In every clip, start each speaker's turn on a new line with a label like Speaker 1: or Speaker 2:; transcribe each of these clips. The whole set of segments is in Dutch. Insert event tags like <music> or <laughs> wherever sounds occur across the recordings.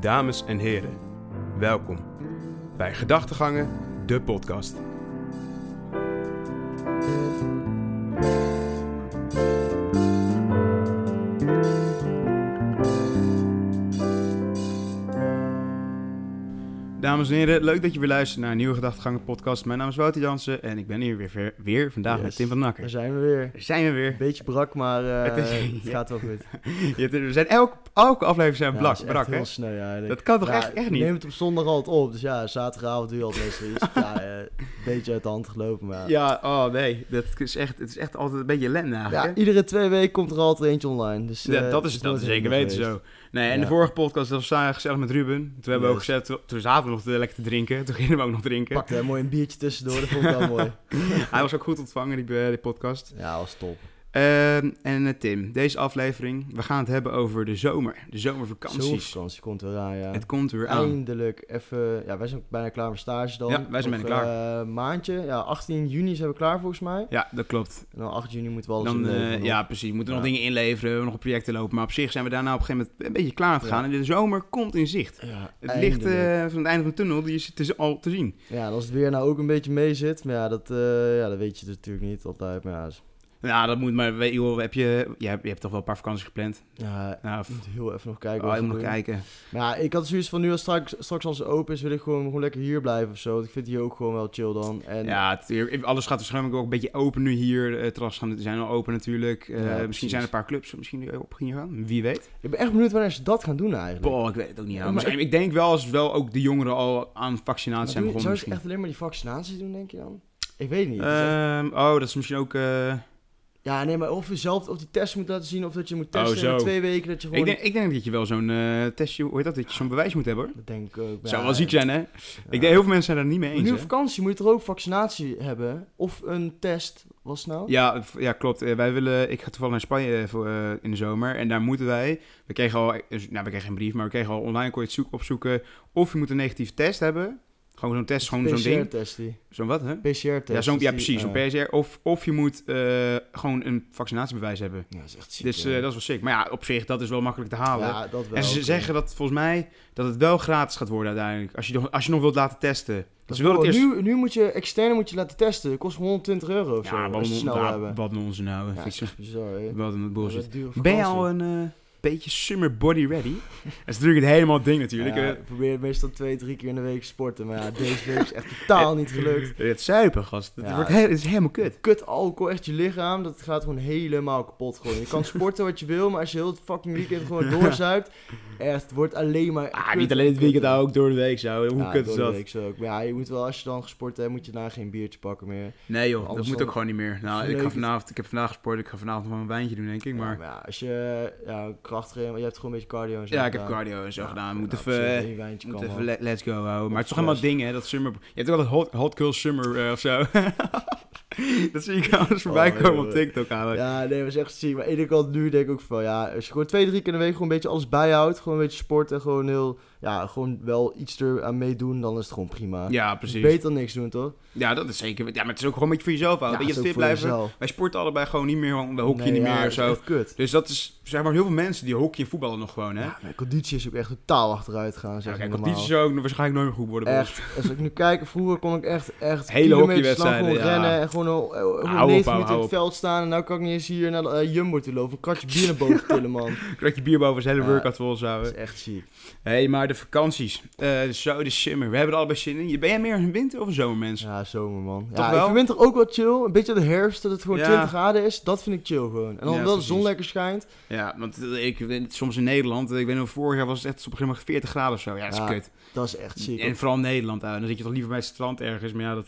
Speaker 1: Dames en heren, welkom bij Gedachtegangen, de podcast. Dames en heren, leuk dat je weer luistert naar een nieuwe Gedachtegangen podcast. Mijn naam is Wouter Jansen en ik ben hier weer, weer, vandaag
Speaker 2: Yes.
Speaker 1: met Tim van Nakker.
Speaker 2: Daar zijn we weer.
Speaker 1: Daar zijn we weer.
Speaker 2: Beetje brak, maar eh, <laughs>
Speaker 1: Het is-
Speaker 2: het gaat wel goed. <laughs>
Speaker 1: Ja, We zijn elke, elke aflevering zijn
Speaker 2: Ja,
Speaker 1: blak, brak, hè?
Speaker 2: sneu eigenlijk.
Speaker 1: Dat kan toch echt, echt niet?
Speaker 2: neem het op zondag altijd op, dus ja, zaterdagavond doe je iets. <laughs> ja, eh, een beetje uit de hand gelopen, maar...
Speaker 1: Ja, oh nee, dat is echt, het is echt altijd een beetje ellende eigenlijk.
Speaker 2: Ja, iedere twee weken komt er altijd eentje online. Dus, eh,
Speaker 1: dat is, dat is zeker weten zo. Nee, en de vorige podcast dat was gezellig met Ruben. Toen hebben we ook gezet, toen zaten we nog lekker te drinken. <laughs> Toen gingen we ook nog drinken.
Speaker 2: Pakte mooi een biertje tussendoor, dat vond ik wel <laughs> mooi.
Speaker 1: Hij was ook goed ontvangen, die, eh, die podcast.
Speaker 2: Ja, was top.
Speaker 1: Ehm, en eh, Tim, deze aflevering, we gaan het hebben over de zomer. De zomervakanties.
Speaker 2: Zomervakantie komt weer aan, ja.
Speaker 1: Het komt weer aan.
Speaker 2: Eindelijk even... Ja, wij zijn bijna klaar met stage dan.
Speaker 1: Ja, wij zijn bijna klaar.
Speaker 2: eh, Een maandje. Ja, 18 juni zijn we klaar volgens mij.
Speaker 1: Ja, dat klopt.
Speaker 2: En dan 8 juni moeten we alles
Speaker 1: Dan, eh,
Speaker 2: inleveren
Speaker 1: ja, precies. We moeten nog dingen inleveren, we nog projecten lopen. Maar op zich zijn we daarna op een gegeven moment een beetje klaar
Speaker 2: Ja.
Speaker 1: gaan. En de zomer komt in zicht.
Speaker 2: Ja,
Speaker 1: Het licht
Speaker 2: eindelijk.
Speaker 1: van het einde van de tunnel, die is te- al te zien.
Speaker 2: Ja, en als het weer nou ook een beetje mee zit, maar ja, dat, ja, dat weet je natuurlijk niet altijd. Maar ja,
Speaker 1: Ja, dat moet maar. Weet je, wel, heb je, je, hebt, je hebt toch wel een paar vakanties gepland?
Speaker 2: ja,
Speaker 1: Nou,
Speaker 2: moet heel even nog kijken
Speaker 1: oh, moet nog kijken.
Speaker 2: Maar ja, ik had zoiets van nu als straks, straks als het open is, wil ik gewoon, gewoon lekker hier blijven of zo. Want ik vind hier ook gewoon wel chill dan. En
Speaker 1: Ja, het, alles gaat waarschijnlijk ook een beetje open nu hier. Gaan, zijn al open natuurlijk. Eh,
Speaker 2: Ja,
Speaker 1: misschien
Speaker 2: precies.
Speaker 1: zijn er een paar clubs misschien die op gaan gaan. Wie weet.
Speaker 2: ik ben echt benieuwd wanneer ze dat gaan doen eigenlijk.
Speaker 1: Boah, ik weet het ook niet.
Speaker 2: Ja, maar
Speaker 1: ik denk wel als wel ook de jongeren al aan vaccinatie zijn begonnen.
Speaker 2: zou ze echt alleen maar die vaccinaties doen, denk je dan? Ik weet niet. Echt-
Speaker 1: Ehm, oh, dat is misschien ook. eh,
Speaker 2: ja, nee, maar of je zelf of die test moet laten zien, of dat je moet
Speaker 1: Oh,
Speaker 2: testen in twee weken, dat je gewoon...
Speaker 1: ik, denk, ik denk dat je wel zo'n eh, testje, hoe heet dat? Dat je zo'n bewijs moet hebben hoor.
Speaker 2: Dat denk ik ook.
Speaker 1: Zou wel ziek zijn hè? Ik denk heel veel mensen zijn daar niet mee eens.
Speaker 2: Nu op vakantie moet je toch ook vaccinatie hebben? Of een test, was nou?
Speaker 1: Ja, ja, klopt. Eh, wij willen, ik ga toevallig naar Spanje eh, voor, in de zomer. En daar moeten wij. We kregen al, nou, we kregen geen brief, maar we kregen al online kon je het zoek, opzoeken. Of je moet een negatieve test hebben. Gewoon zo'n test, gewoon zo'n ding.
Speaker 2: PCR-test die.
Speaker 1: Zo'n wat, hè?
Speaker 2: PCR-test.
Speaker 1: Ja, zo'n,
Speaker 2: dus
Speaker 1: ja, precies, zo'n
Speaker 2: eh,
Speaker 1: PCR. Of, of je moet eh, gewoon een vaccinatiebewijs hebben.
Speaker 2: Ja, dat is echt ziek.
Speaker 1: Dus
Speaker 2: ja.
Speaker 1: eh, dat is wel sick. Maar ja, op zich, dat is wel makkelijk te halen.
Speaker 2: Ja, dat wel.
Speaker 1: en ze zeggen dat volgens mij dat het wel gratis gaat worden uiteindelijk. Als je, nog- als je nog wilt laten testen.
Speaker 2: Dat
Speaker 1: Dus eerst...
Speaker 2: nu, nu moet je externe moet je laten testen. Dat kost 120 euro of zo.
Speaker 1: Ja,
Speaker 2: als
Speaker 1: wat
Speaker 2: je snel
Speaker 1: nou,
Speaker 2: hebben.
Speaker 1: wat doen onze nou?
Speaker 2: Ja, dat is
Speaker 1: zo-
Speaker 2: bizar, hè?
Speaker 1: Wat een bullshit. Ben je al een beetje summer body ready? <laughs> dat is natuurlijk het helemaal ding natuurlijk.
Speaker 2: Ja, ik probeer meestal twee, drie keer in de week te sporten. Maar ja, deze week is echt totaal niet gelukt. <laughs>
Speaker 1: Het zuipen, gast. Het,
Speaker 2: Ja.
Speaker 1: wordt he- het is helemaal kut.
Speaker 2: Kut alcohol, echt je lichaam, dat gaat gewoon helemaal kapot gewoon. Je kan <laughs> sporten wat je wil, maar als je heel het fucking weekend gewoon doorzuipt, echt, het wordt alleen maar
Speaker 1: Ah, niet alleen
Speaker 2: en
Speaker 1: het weekend, ook door de week zo. Hoe
Speaker 2: Ja,
Speaker 1: kut
Speaker 2: door
Speaker 1: is
Speaker 2: de
Speaker 1: dat?
Speaker 2: week zo ook. Maar ja, je moet wel, als je dan gesport hebt, moet je daarna geen biertje pakken meer.
Speaker 1: Nee joh, dat moet ook gewoon niet meer. Nou, ik, ga vanavond, ik heb vandaag gesport, ik ga vanavond nog een wijntje doen denk ik.
Speaker 2: Ja,
Speaker 1: Maar
Speaker 2: maar ja, als je ja, kracht, je hebt gewoon een beetje cardio en zo
Speaker 1: ja, ik heb
Speaker 2: gedaan.
Speaker 1: cardio en zo
Speaker 2: Ja,
Speaker 1: gedaan. Moet
Speaker 2: nou,
Speaker 1: even, eh, moet
Speaker 2: kan
Speaker 1: even let's go houden. Maar het is toch
Speaker 2: fles.
Speaker 1: dingen, hè, dat summer... Je hebt ook altijd hot, hot girl summer eh, of zo. <laughs> dat zie ik alles voorbij
Speaker 2: Oh,
Speaker 1: komen op. TikTok aan.
Speaker 2: Ja, nee, dat is echt ziek. Maar aan de ene kant nu denk ik ook van, ja, als je gewoon twee, drie keer in de week gewoon een beetje alles bijhoudt, gewoon een beetje sport en gewoon heel, ja, gewoon wel iets er aan meedoen, dan is het gewoon prima.
Speaker 1: Ja, precies.
Speaker 2: Beter dan niks doen, toch?
Speaker 1: Ja, dat is zeker. Ja, maar het is ook gewoon een beetje voor jezelf houden.
Speaker 2: Ja,
Speaker 1: je, fit blijven.
Speaker 2: jezelf.
Speaker 1: Wij sporten allebei gewoon niet meer, we hockey
Speaker 2: Nee,
Speaker 1: niet
Speaker 2: ja,
Speaker 1: meer of zo.
Speaker 2: kut.
Speaker 1: Dus dat is, zeg maar, heel veel mensen die hockey en voetballen nog gewoon, hè?
Speaker 2: Ja, mijn conditie is ook echt totaal achteruit gaan,
Speaker 1: Ja,
Speaker 2: zeg
Speaker 1: kijk,
Speaker 2: maar.
Speaker 1: conditie zou ook waarschijnlijk nooit meer goed worden.
Speaker 2: Echt, als ik nu kijk, vroeger kon ik echt, echt
Speaker 1: Hele hockeywedstrijden, ja.
Speaker 2: rennen en gewoon al gewoon
Speaker 1: Hou op,
Speaker 2: 90
Speaker 1: hou
Speaker 2: minuten in het veld staan. En nu kan ik niet eens hier naar de eh, Jumbo toe lopen, een kratje bier naar boven <laughs> tillen, man.
Speaker 1: Dat je bier boven zijn hele
Speaker 2: Ja.
Speaker 1: workout vol zou
Speaker 2: Dat
Speaker 1: houden.
Speaker 2: is echt ziek.
Speaker 1: Hé, hey, maar de vakanties. eh zo, de summer. We hebben er allebei zin in. Ben jij meer een winter- of een zomermens?
Speaker 2: Ja, zomer, man.
Speaker 1: Toch
Speaker 2: ja,
Speaker 1: wel?
Speaker 2: ik vind winter ook wel chill. Een beetje de herfst, dat het gewoon
Speaker 1: Ja.
Speaker 2: 20 graden is. Dat vind ik chill gewoon. En dan
Speaker 1: Ja,
Speaker 2: wel de zon lekker schijnt.
Speaker 1: Ja, want ik weet, soms in Nederland, eh, ik weet nog, vorig jaar was het echt op een gegeven moment 40 graden of zo. Ja, dat is
Speaker 2: Ja,
Speaker 1: kut.
Speaker 2: Dat is echt ziek.
Speaker 1: En vooral Nederland, uh, dan zit je toch liever bij het strand ergens. Maar ja, dat...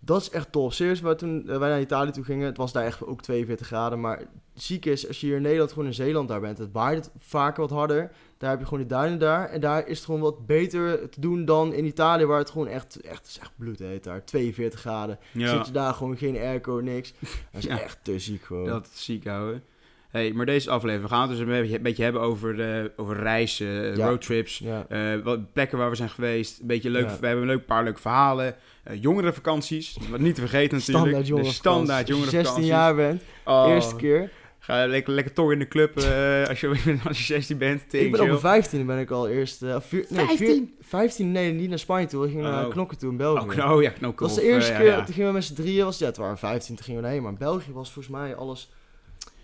Speaker 2: Dat is echt tof. Serieus, waar toen eh, wij naar Italië toe gingen, het was daar echt ook 42 graden. Maar ziek is, als je hier in Nederland gewoon in Zeeland daar bent, het waait het vaker wat harder. Daar heb je gewoon die duinen daar. En daar is het gewoon wat beter te doen dan in Italië, waar het gewoon echt, echt, het is echt bloedheet daar. 42 graden.
Speaker 1: Ja,
Speaker 2: Zit je daar gewoon geen airco, niks. Dat is
Speaker 1: Ja.
Speaker 2: echt te ziek gewoon.
Speaker 1: dat is ziek houden. Hey, maar deze aflevering, we gaan het dus een beetje, een beetje hebben over, eh, over reizen, eh,
Speaker 2: Ja.
Speaker 1: roadtrips.
Speaker 2: Ja.
Speaker 1: eh, wat plekken waar we zijn geweest. Een beetje leuk.
Speaker 2: Ja.
Speaker 1: We hebben een leuk paar leuke verhalen. eh jongere vakanties. Wat niet te vergeten natuurlijk.
Speaker 2: Standaard jongere
Speaker 1: de standaard jongere
Speaker 2: 16
Speaker 1: vakanties.
Speaker 2: jaar bent,
Speaker 1: Oh,
Speaker 2: eerste keer.
Speaker 1: Ga lekker, lekker toch in de club eh, als, je, <laughs> als je 16 bent.
Speaker 2: Ik ben op mijn 15 ben ik al eerst... eh, vier, nee,
Speaker 1: 15?
Speaker 2: Vier, 15? Nee, niet naar Spanje toe. Ik ging naar
Speaker 1: Oh.
Speaker 2: Knokken toe in België.
Speaker 1: Oh, kno, ja, knokken.
Speaker 2: dat was de eerste keer,
Speaker 1: ja.
Speaker 2: toen gingen we met z'n drieën, was, ja, het waren 15, toen gingen we erheen. Maar in België was volgens mij alles...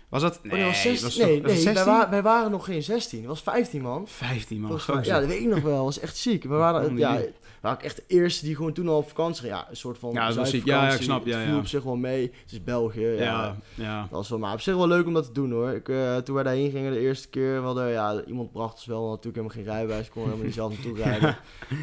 Speaker 1: Was dat?
Speaker 2: Oh,
Speaker 1: Nee,
Speaker 2: nee, was
Speaker 1: dat
Speaker 2: 16,
Speaker 1: was toch-
Speaker 2: nee,
Speaker 1: was het
Speaker 2: nee wij,
Speaker 1: 16?
Speaker 2: wa- wij waren nog geen 16. Het was 15, man.
Speaker 1: 15 man.
Speaker 2: Mij.
Speaker 1: gozer.
Speaker 2: Ja, dat weet ik nog wel. Dat was echt ziek. We waren, ja, waren echt de eerste die gewoon toen al op vakantie. Ja, een soort van
Speaker 1: Ja, dat ziek. Ja, ja, ik snap, ja,
Speaker 2: Het viel
Speaker 1: ja.
Speaker 2: op zich wel mee. Het is België. Ja,
Speaker 1: ja, ja.
Speaker 2: Dat was wel, maar op zich wel leuk om dat te doen hoor. Ik, eh, toen wij daarheen gingen de eerste keer, we hadden, ja, iemand bracht ons wel, natuurlijk helemaal geen rijbewijs, kon helemaal niet zelf naartoe <laughs> rijden.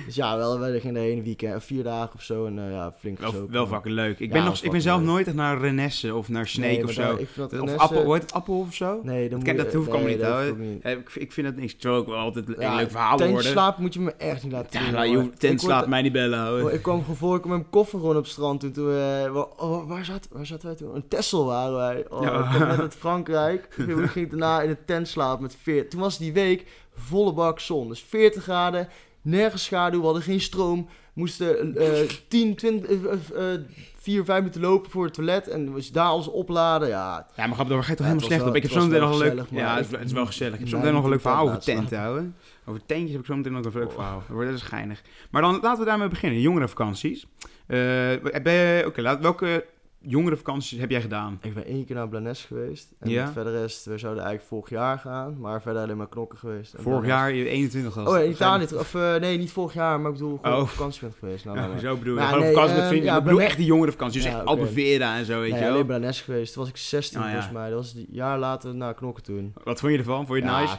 Speaker 2: Dus ja, wel, wij gingen de ene weekend, vier dagen of zo en eh, ja, flink
Speaker 1: Wel, wel fucking leuk. Ik ben, nog, ik ben zelf nooit echt naar Renesse of naar Snake
Speaker 2: Nee,
Speaker 1: of zo. of Appel, hoe heet het? Appel of zo?
Speaker 2: Nee, dan
Speaker 1: Dat ken- dat hoef ik allemaal niet,
Speaker 2: dat
Speaker 1: hoor.
Speaker 2: hoeft.
Speaker 1: Eh, Ik, ik vind het niks. Terwijl ook wel altijd een leuk verhaal worden.
Speaker 2: Tentslaap moet je me echt niet laten doen,
Speaker 1: nou, tent slaat mij niet bellen, hoor.
Speaker 2: Ik kwam gewoon voor, ik met mijn koffer gewoon op het strand toen. toen we, wa- oh, waar, zat, waar zaten wij toen? Een Texel waren wij. Oh, net uit Frankrijk. <laughs> Ik ging daarna in een tent slapen met 40. Toen was die week volle bak zon. Dus 40 graden, nergens schaduw, we hadden geen stroom. Moesten eh 10, 20, eh, eh, 4, 5 minuten lopen voor het toilet. En dus daar alles opladen. Ja,
Speaker 1: Ja, maar grap, daar ga je toch helemaal
Speaker 2: was
Speaker 1: slecht op. Ik heb
Speaker 2: was
Speaker 1: zometeen
Speaker 2: wel
Speaker 1: nog een leuk... Ja, het is, het is wel gezellig. Ik heb
Speaker 2: Nee,
Speaker 1: zometeen nog een leuk verhaal over
Speaker 2: tent
Speaker 1: tenten, houden. Over tentjes heb ik zometeen nog een leuk verhaal. Dat wordt- geinig. Maar dan laten we daarmee beginnen. Jongerenvakanties. Je... Oké, laat welke jongerenvakanties heb jij gedaan?
Speaker 2: ik ben één keer naar Blanes geweest. En
Speaker 1: Ja?
Speaker 2: verder rest, we zouden eigenlijk vorig jaar gaan. Maar verder alleen maar knokken geweest. En
Speaker 1: Vorig
Speaker 2: Blanes-
Speaker 1: jaar, je 21 was.
Speaker 2: Oh, in Italië. Of eh, nee, niet vorig jaar, maar ik bedoel gewoon
Speaker 1: Oh.
Speaker 2: op vakantie bent geweest. Nou,
Speaker 1: Ja,
Speaker 2: nou,
Speaker 1: zo bedoel je.
Speaker 2: Maar
Speaker 1: Gewoon
Speaker 2: nee,
Speaker 1: vakantie met
Speaker 2: ehm,
Speaker 1: vrienden.
Speaker 2: ja,
Speaker 1: ik bedoel echt die jongerenvakanties. Dus
Speaker 2: Ja,
Speaker 1: echt
Speaker 2: oké.
Speaker 1: Albevera en zo, weet
Speaker 2: nee,
Speaker 1: je wel.
Speaker 2: Blanes geweest. Toen was ik 16
Speaker 1: Oh, ja.
Speaker 2: volgens mij. Dat was een jaar later naar knokken toen.
Speaker 1: Wat vond je ervan? Vond je het nice?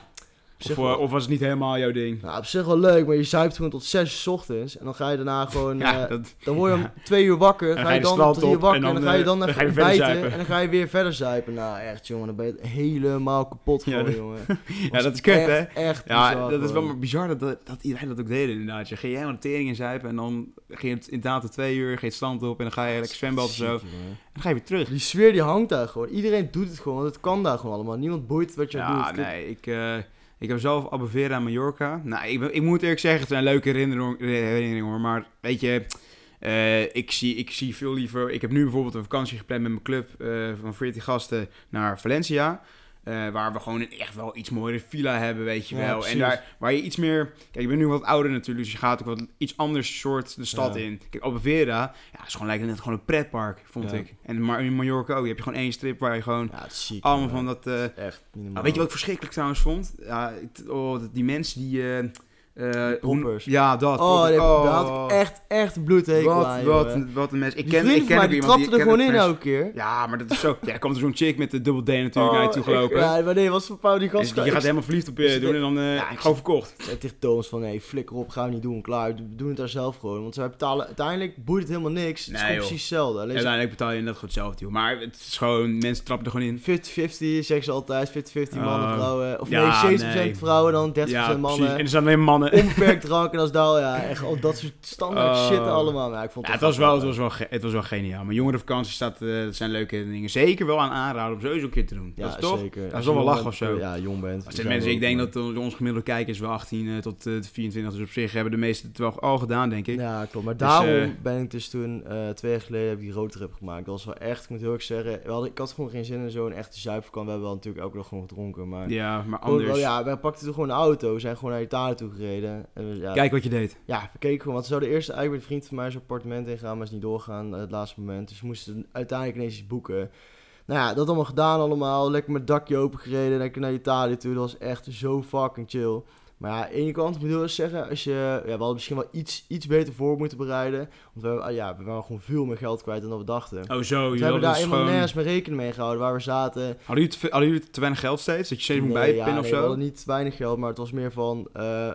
Speaker 1: Of, eh,
Speaker 2: wel-
Speaker 1: of was het niet helemaal jouw ding?
Speaker 2: Nou, op zich wel leuk, maar je zuipt gewoon tot 6 uur 's ochtends. En dan ga je daarna gewoon... <laughs>
Speaker 1: Ja,
Speaker 2: eh, dan word je om
Speaker 1: ja.
Speaker 2: 2 uur wakker. Ga je dan tot 3 uur
Speaker 1: op
Speaker 2: wakker.
Speaker 1: en
Speaker 2: En dan, ga je
Speaker 1: eh,
Speaker 2: dan <laughs>
Speaker 1: dan
Speaker 2: even
Speaker 1: zuipen.
Speaker 2: En dan ga je weer verder zuipen. Nou, echt jongen, dan ben je helemaal kapot
Speaker 1: Ja, dat-
Speaker 2: jongen. <laughs>
Speaker 1: ja, dat is kut, hè?
Speaker 2: Echt,
Speaker 1: Ja,
Speaker 2: bizar
Speaker 1: dat is wel
Speaker 2: gewoon.
Speaker 1: maar bizar dat, dat, dat iedereen dat ook deed inderdaad. Je ging je helemaal de tering in zuipen en dan ging je het inderdaad de twee uur, het strand op en dan ga je lekker zwembad of zo. En dan ga je weer terug.
Speaker 2: Die sfeer die hangt daar gewoon. Iedereen doet het gewoon, want het kan daar gewoon allemaal. Niemand boeit wat je
Speaker 1: Ja,
Speaker 2: doet.
Speaker 1: nee, ik, ik heb zelf Albufeira en Mallorca. Nou, ik, ik moet eerlijk zeggen, het zijn leuke herinneringen, hoor. Maar weet je, eh, ik, zie, ik zie veel liever... Ik heb nu bijvoorbeeld een vakantie gepland met mijn club eh, van 14 gasten naar Valencia. Eh, waar we gewoon een echt wel iets mooiere villa hebben, weet je
Speaker 2: Ja,
Speaker 1: wel.
Speaker 2: precies.
Speaker 1: En daar waar je iets meer... Kijk, ik ben nu wat ouder natuurlijk, dus je gaat ook wat iets anders soort de stad
Speaker 2: Ja.
Speaker 1: in. Kijk, Albufeira, ja, is gewoon lijkt net gewoon een pretpark, vond
Speaker 2: Ja.
Speaker 1: ik. En maar in Mallorca ook, je hebt gewoon één strip waar je gewoon allemaal van dat... eh,
Speaker 2: Echt.
Speaker 1: Ah, weet je wat ik verschrikkelijk trouwens vond? Ja, oh, die mensen die... hoe-
Speaker 2: poppers.
Speaker 1: Ja, dat.
Speaker 2: Oh, nee,
Speaker 1: oh.
Speaker 2: daar had ik echt, echt bloedhekel
Speaker 1: wat,
Speaker 2: aan,
Speaker 1: wat, wat een mens. Ik ken, ik ken
Speaker 2: mij,
Speaker 1: ook
Speaker 2: die
Speaker 1: iemand
Speaker 2: trapten er gewoon in
Speaker 1: ook
Speaker 2: elke keer.
Speaker 1: Ja, maar dat is zo... Ja, er komt er zo'n chick met de dubbel D natuurlijk naar je toe
Speaker 2: Oh,
Speaker 1: gelopen.
Speaker 2: Ja, maar nee, wat voor pauw die gast
Speaker 1: die gaat helemaal verliefd op je
Speaker 2: Dus
Speaker 1: doen en dan eh
Speaker 2: Ja, ik
Speaker 1: gewoon verkocht.
Speaker 2: Ik zei tegen Thomas van, nee, flikker op, gaan we niet doen, klaar. We doen het daar zelf gewoon. Want zij betalen, uiteindelijk boeit het helemaal niks. Het is gewoon precies hetzelfde. Alleen
Speaker 1: Uiteindelijk betaal je net goed hetzelfde, joh. Maar het is gewoon... Mensen trappen er gewoon in.
Speaker 2: 50-50, zeggen ze altijd. 50-50 mannen,
Speaker 1: Oh.
Speaker 2: vrouwen. Of nee, 70%
Speaker 1: nee.
Speaker 2: vrouwen, dan 30%
Speaker 1: Ja, precies.
Speaker 2: mannen.
Speaker 1: En er zijn alleen mannen. <laughs>
Speaker 2: Onbeperkt drank en als daar, ja, echt al dat soort standaard
Speaker 1: Oh.
Speaker 2: shit allemaal. Maar ik vond
Speaker 1: Ja,
Speaker 2: het
Speaker 1: het was, wel, het, was wel, het was wel geniaal. Maar jongerenvakantie staat, eh, dat zijn leuke dingen. Zeker wel aan aanraden om sowieso een keer te doen.
Speaker 2: Ja,
Speaker 1: dat is toch?
Speaker 2: zeker.
Speaker 1: Dat
Speaker 2: Als
Speaker 1: is wel lachen of zo.
Speaker 2: Ja, jong bent.
Speaker 1: Er zijn mensen, ik denk dat eh, ons gemiddelde kijkers wel 18 eh, tot eh, 24, dus op zich hebben de meesten het wel al gedaan, denk ik.
Speaker 2: Ja, klopt. Maar
Speaker 1: Dus,
Speaker 2: daarom ben ik dus toen, twee jaar geleden, heb ik die roadtrip gemaakt. Dat was wel echt, ik moet heel erg zeggen, we hadden, ik had gewoon geen zin in zo'n echte zuipvakantie. We hebben wel natuurlijk elke dag gewoon gedronken, maar...
Speaker 1: Ja, maar
Speaker 2: Gewoon
Speaker 1: anders.
Speaker 2: wel, ja, we pakten toen gewoon een auto, we zijn gewoon naar Italië toe gereden. En we, ja,
Speaker 1: Kijk wat je deed.
Speaker 2: ja, we keken gewoon, want we zouden eerst eigenlijk met een vriend van mij zijn appartement ingaan, maar is niet doorgaan, eh, het laatste moment. Dus we moesten uiteindelijk ineens iets boeken. Nou ja, dat allemaal gedaan allemaal, lekker met het dakje open gereden, lekker naar Italië toe. Dat was echt zo fucking chill. Maar ja, aan de ene kant moet ik wel eens zeggen, als je, ja, we hadden misschien wel iets, iets beter voor moeten bereiden. Want we, ah, ja, we waren gewoon veel meer geld kwijt dan dat we dachten.
Speaker 1: Oh zo,
Speaker 2: we
Speaker 1: jullie
Speaker 2: hebben daar
Speaker 1: dus
Speaker 2: helemaal
Speaker 1: gewoon...
Speaker 2: nergens mee rekening mee gehouden waar we zaten.
Speaker 1: Hadden jullie, te, hadden jullie te weinig geld steeds? Dat je steeds moet
Speaker 2: Nee,
Speaker 1: bijpinnen
Speaker 2: ja,
Speaker 1: of
Speaker 2: nee, We
Speaker 1: zo?
Speaker 2: hadden niet weinig geld, maar het was meer van, eh,